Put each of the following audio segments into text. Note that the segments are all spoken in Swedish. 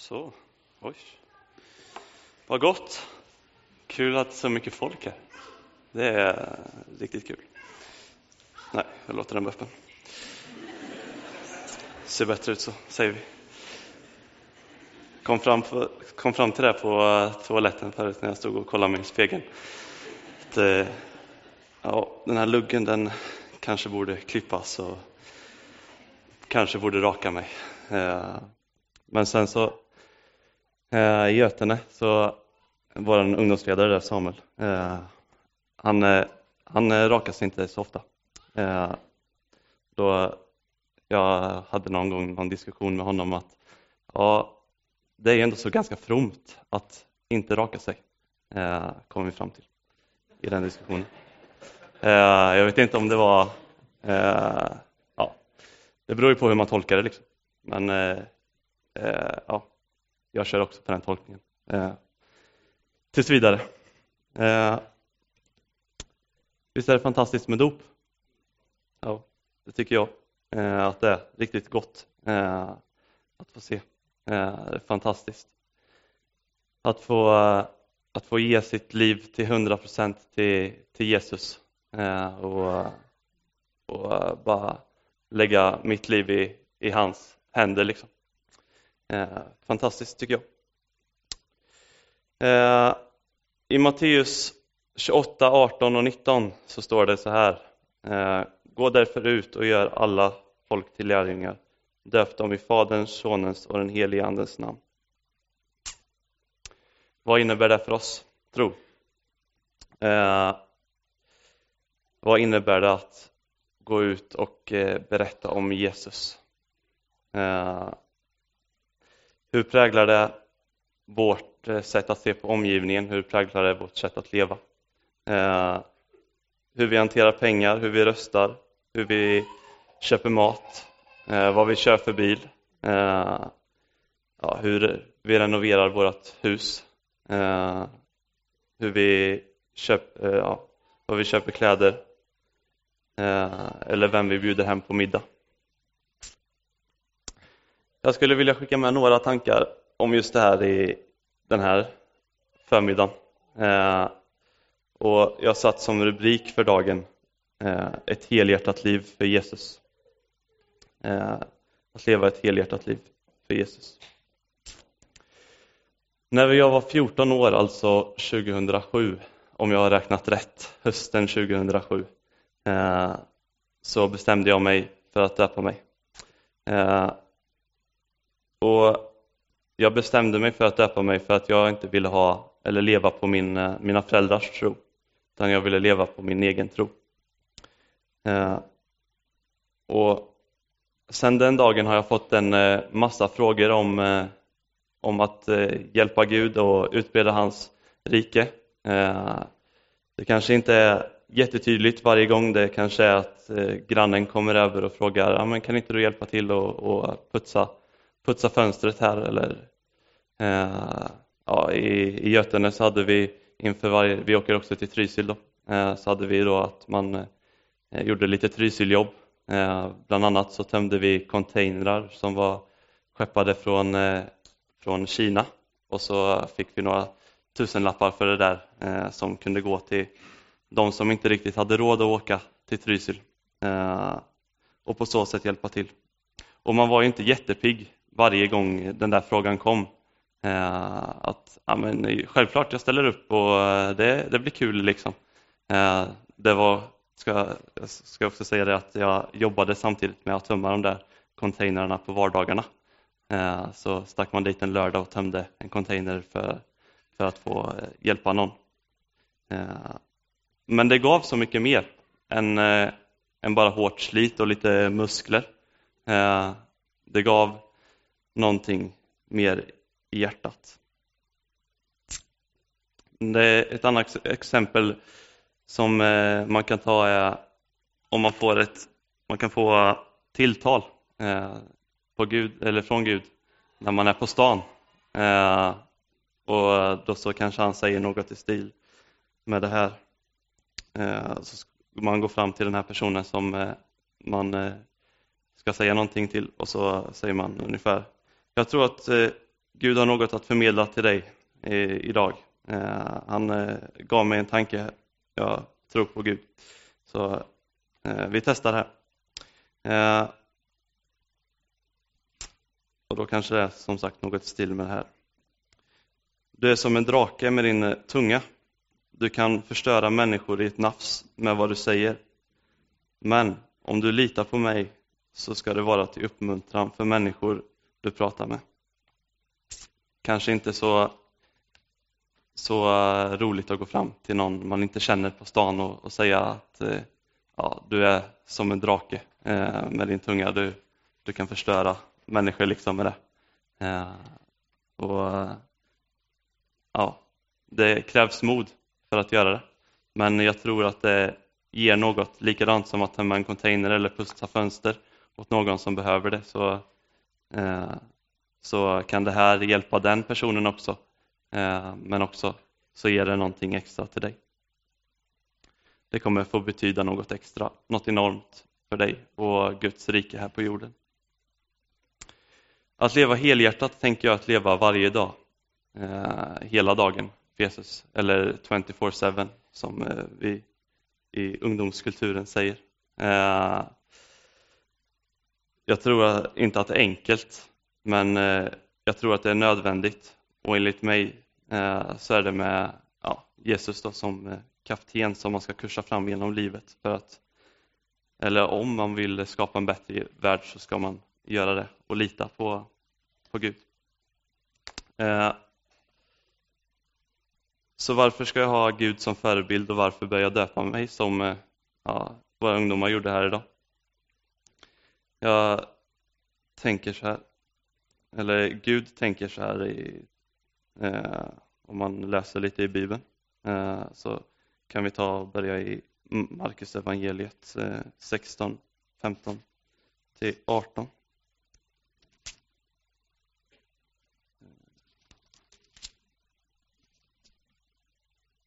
Så, oj. Vad gott. Kul att så mycket folk här. Det är riktigt kul. Nej, jag låter den vara öppen. Ser bättre ut så, säger vi. Kom fram, på, kom fram till det på eh, toaletten förut när jag stod och kollade mig i spegeln. Att, eh, ja, den här luggen den kanske borde klippas och kanske borde raka mig. Eh, men sen så Eh, i Götene så vår ungdomsledare där, Samuel, eh, han, eh, han rakar sig inte så ofta. Då jag hade någon gång någon diskussion med honom att ja, det är ändå så ganska fromt att inte raka sig, eh, kom vi fram till i den diskussionen. Eh, jag vet inte om det var, eh, ja, det beror ju på hur man tolkar det liksom. Men ja, jag kör också på den tolkningen. Eh, tills vidare. Eh, visst är det fantastiskt med dop? Ja, det tycker jag. Eh, att det är riktigt gott eh, att få se. Eh, det är fantastiskt. Att få, eh, att få ge sitt liv till 100 procent till, till Jesus eh, och, och bara lägga mitt liv i, i hans händer. Liksom. Eh, fantastiskt tycker jag. Eh, I Matteus 28, 18 och 19 så står det så här. Eh, gå därför ut och gör alla folk till lärjungar, Döp dem i Faderns, Sonens och den helige Andens namn. Vad innebär det för oss, tro? Eh, vad innebär det att gå ut och eh, berätta om Jesus? Eh, hur präglar det vårt eh, sätt att se på omgivningen? Hur präglar det vårt sätt att leva? Eh, hur vi hanterar pengar, hur vi röstar, hur vi köper mat, eh, vad vi kör för bil, eh, ja, hur vi renoverar vårt hus, eh, hur vi köper, eh, ja, vad vi köper kläder eh, eller vem vi bjuder hem på middag. Jag skulle vilja skicka med några tankar om just det här i den här förmiddagen. Eh, och jag satt som rubrik för dagen eh, ett helhjärtat liv för Jesus. Eh, att leva ett helhjärtat liv för Jesus. När jag var 14 år, alltså 2007, om jag har räknat rätt, hösten 2007, så bestämde jag mig för att döpa mig. Och jag bestämde mig för att döpa mig för att jag inte ville ha eller leva på min, eh, mina föräldrars tro utan jag ville leva på min egen tro. Eh, och Sen den dagen har jag fått en eh, massa frågor om, eh, om att eh, hjälpa Gud och utbreda hans rike. Eh, det kanske inte är jättetydligt varje gång, det kanske är att grannen kommer över och frågar ja, men kan inte du hjälpa till och, och putsa, putsa fönstret här eller eh, ja, i, i Götene så hade vi inför varje, vi åker också till Trysil då, Eh, så hade vi då att man eh, gjorde lite Trysiljobb. Eh, bland annat så tömde vi containrar som var skeppade från, eh, från Kina och så fick vi några tusenlappar för det där eh, som kunde gå till de som inte riktigt hade råd att åka till Trysil och på så sätt hjälpa till. Och man var ju inte jättepigg varje gång den där frågan kom. Eh, att ja, men, självklart, jag ställer upp och eh, det, det blir kul liksom. Eh, det var, ska, jag ska också säga det att jag jobbade samtidigt med att tömma de där containrarna på vardagarna. Eh, så stack man dit en lördag och tömde en container för, för att få eh, hjälpa någon. Men det gav så mycket mer än, än bara hårt slit och lite muskler. Det gav någonting mer i hjärtat. Det är ett annat exempel som eh, man kan ta är om man får ett man kan få tilltal eh, på Gud, eller från Gud när man är på stan. Eh, och då så kanske han säger något i stil med det här. Så man går fram till den här personen som man ska säga någonting till och så säger man ungefär jag tror att eh, Gud har något att förmedla till dig eh, idag. Eh, han gav mig en tanke. Jag tror på Gud. Så vi testar här. Och då kanske det är som sagt något stil med det här. Du är som en drake med din tunga. Du kan förstöra människor i ett nafs med vad du säger. Men om du litar på mig så ska det vara till uppmuntran för människor du pratar med. Kanske inte så, så eh, roligt att gå fram till någon man inte känner på stan och, och säga att eh, ja, du är som en drake eh, med din tunga. Du, du kan förstöra människor liksom med det. och ja, Det krävs mod för att göra det. Men jag tror att det ger något, likadant som att tömma en container eller pussa fönster åt någon som behöver det. Så, Eh, så kan det här hjälpa den personen också. Eh, men också så ger det någonting extra till dig. Det kommer få betyda något extra, något enormt för dig och Guds rike här på jorden. Att leva helhjärtat tänker jag att leva varje dag, eh, hela dagen för Jesus, eller 24-7 som vi i ungdomskulturen säger. Jag tror inte att det är enkelt, men eh, jag tror att det är nödvändigt. Och enligt mig eh, så är det med ja, Jesus då, som eh, kapten som man ska kursa fram genom livet. För att, eller om man vill skapa en bättre värld så ska man göra det och lita på, på Gud. Så varför ska jag ha Gud som förebild och varför bör jag döpa mig som ja, våra ungdomar gjorde här idag? Jag tänker så här, eller Gud tänker så här i, eh, om man läser lite i Bibeln eh, så kan vi ta och börja i Markus evangeliet eh, 16, 15 till 18.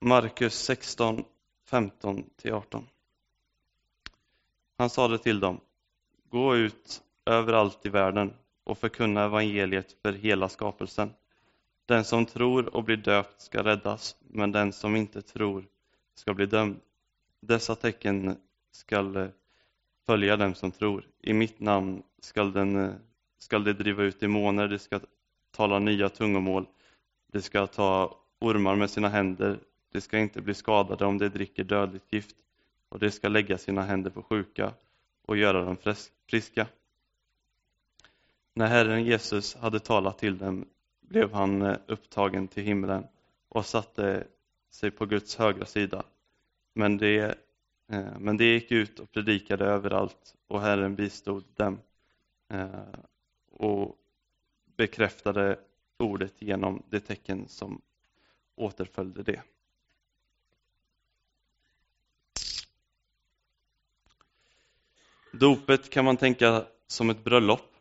Markus 16, 15-18. Han sade till dem, gå ut överallt i världen och förkunna evangeliet för hela skapelsen. Den som tror och blir döpt ska räddas, men den som inte tror ska bli dömd. Dessa tecken skall eh, följa dem som tror. I mitt namn skall, den, eh, skall de driva ut demoner, de ska tala nya tungomål, de ska ta ormar med sina händer, de ska inte bli skadade om de dricker dödligt gift och de ska lägga sina händer på sjuka och göra dem friska. När Herren Jesus hade talat till dem blev han eh, upptagen till himlen och satte sig på Guds högra sida. Men det, eh, men det gick ut och predikade överallt och Herren bistod dem eh, och bekräftade ordet genom det tecken som återföljde det. Dopet kan man tänka som ett bröllop.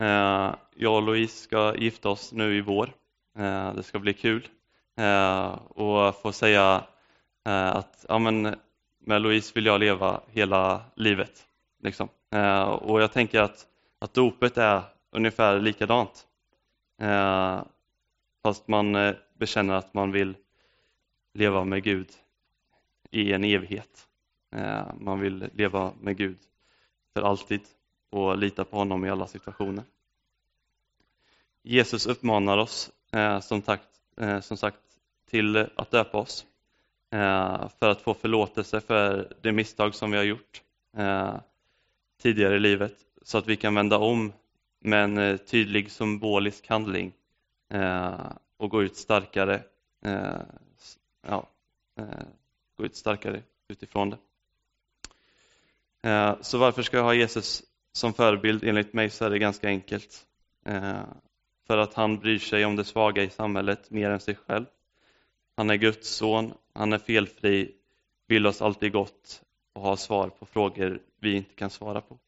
Eh, jag och Louise ska gifta oss nu i vår. Eh, det ska bli kul eh, och få säga att ja, men med Louise vill jag leva hela livet. Liksom. Och jag tänker att, att dopet är ungefär likadant. Fast man bekänner att man vill leva med Gud i en evighet. Man vill leva med Gud för alltid och lita på honom i alla situationer. Jesus uppmanar oss eh, som, takt, eh, som sagt till att döpa oss eh, för att få förlåtelse för det misstag som vi har gjort eh, tidigare i livet så att vi kan vända om med en eh, tydlig symbolisk handling eh, och gå ut starkare, eh, ja, eh, gå ut starkare utifrån det. Eh, så varför ska jag ha Jesus som förebild? Enligt mig så är det ganska enkelt. Eh, för att han bryr sig om det svaga i samhället mer än sig själv. Han är Guds son, han är felfri, vill oss alltid gott och har svar på frågor vi inte kan svara på.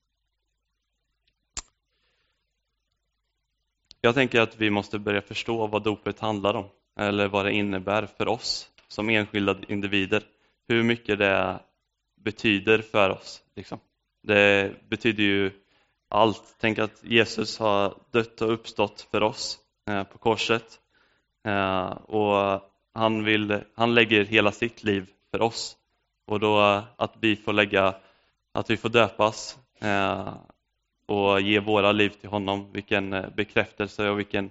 Jag tänker att vi måste börja förstå vad dopet handlar om, eller vad det innebär för oss som enskilda individer. Hur mycket det betyder för oss. Liksom. Det betyder ju allt. Tänk att Jesus har dött och uppstått för oss. Eh, på korset. Eh, och han, vill, han lägger hela sitt liv för oss. Och då att vi får lägga, att vi får döpas eh, och ge våra liv till honom, vilken bekräftelse och vilken,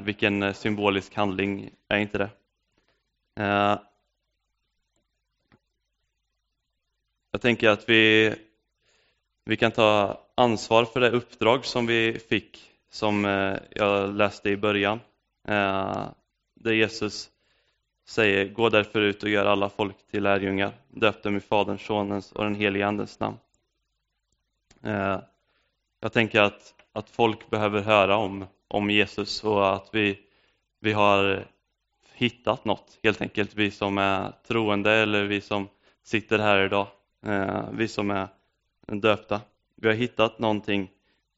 vilken symbolisk handling är inte det? Jag tänker att vi, vi kan ta ansvar för det uppdrag som vi fick, som eh, jag läste i början. Eh, där Jesus säger, gå därför ut och gör alla folk till lärjungar, döp dem i Faderns, Sonens och den helige Andens namn. Eh, jag tänker att, att folk behöver höra om, om Jesus och att vi, vi har hittat något, helt enkelt, vi som är troende eller vi som sitter här idag. Eh, vi som är döpta. Vi har hittat någonting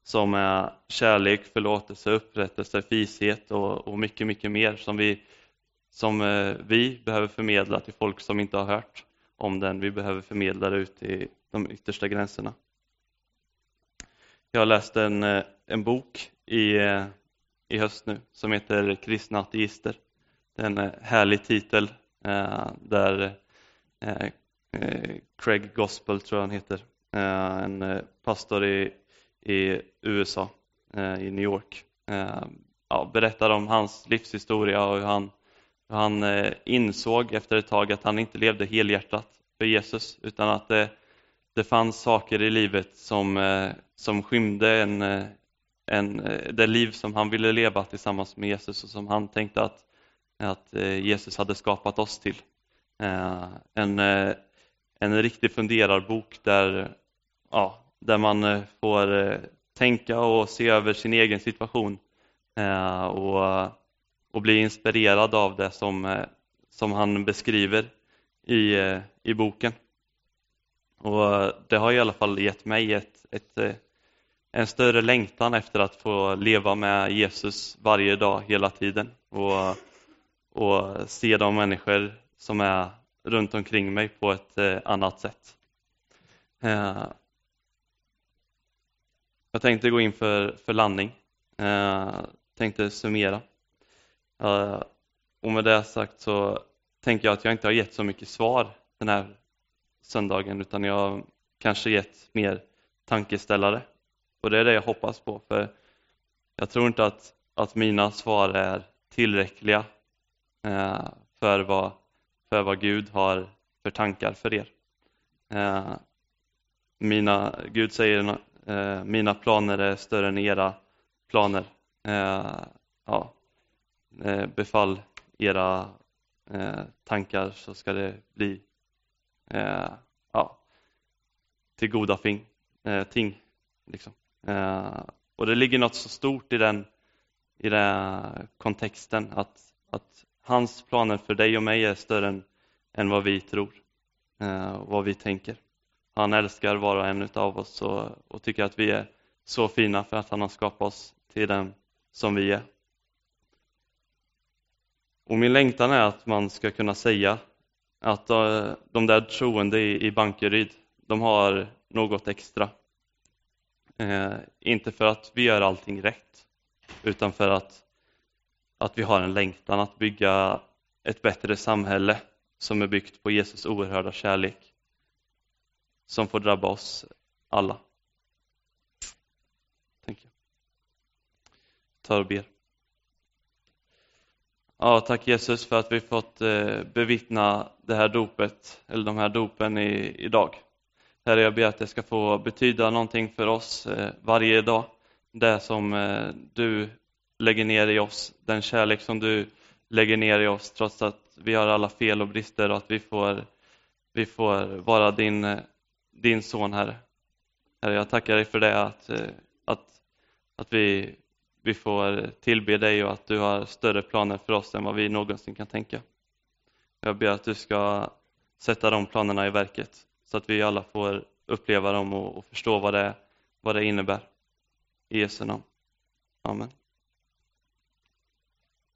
som är kärlek, förlåtelse, upprättelse, vishet och, och mycket, mycket mer som vi, som eh, vi behöver förmedla till folk som inte har hört om den. Vi behöver förmedla det ut till de yttersta gränserna. Jag läste en, eh, en bok i, eh, i höst nu som heter Kristna ateister. Det är en eh, härlig titel där Eh, Eh, Craig Gospel tror jag han heter, eh, en eh, pastor i, i USA, i New York. Ja, berättar om hans livshistoria och hur han, hur han insåg efter ett tag att han inte levde helhjärtat för Jesus utan att det, det fanns saker i livet som, som skymde en, en, det liv som han ville leva tillsammans med Jesus och som han tänkte att, att Jesus hade skapat oss till. En, en riktig funderarbok där, ja, där man eh, får eh, tänka och se över sin egen situation eh, och, och bli inspirerad av det som, som han beskriver i, i boken. Och Det har i alla fall gett mig ett, ett, en större längtan efter att få leva med Jesus varje dag, hela tiden och, och se de människor som är runt omkring mig på ett eh, annat sätt. Eh, jag tänkte gå in för, för landning. Eh, tänkte summera. Och med det sagt så tänker jag att jag inte har gett så mycket svar den här söndagen utan jag har kanske gett mer tankeställare. Och det är det jag hoppas på för jag tror inte att, att mina svar är tillräckliga för vad för vad Gud har för tankar för er. Eh, mina, Gud säger eh, mina planer är större än era planer. Eh, ja, befall era tankar så ska det bli ja, till goda ting. ting liksom. Och det ligger något så stort i den, i den kontexten att Hans planer för dig och mig är större än, än vad vi tror eh, och vad vi tänker. Han älskar var och en av oss och, och tycker att vi är så fina för att han har skapat oss till den som vi är. Och min längtan är att man ska kunna säga att eh, de där troende i Bankeryd, de har något extra. Eh, inte för att vi gör allting rätt, utan för att att vi har en längtan att bygga ett bättre samhälle som är byggt på Jesus oerhörda kärlek som får drabba oss alla. Tänker jag. Tar och ber. Ja, tack Jesus för att vi fått eh, bevittna det här dopet, eller de här dopen i, idag. Herre, jag ber att det ska få betyda någonting för oss eh, varje dag. Det som eh, du lägger ner i oss, den kärlek som du lägger ner i oss trots att vi har alla fel och brister och att vi får, vi får vara din, din son, Herre. Herre, jag tackar dig för det, att, att, att vi, vi får tillbe dig och att du har större planer för oss än vad vi någonsin kan tänka. Jag ber att du ska sätta de planerna i verket så att vi alla får uppleva dem och, och förstå vad det, vad det innebär. I Jesu namn. Amen.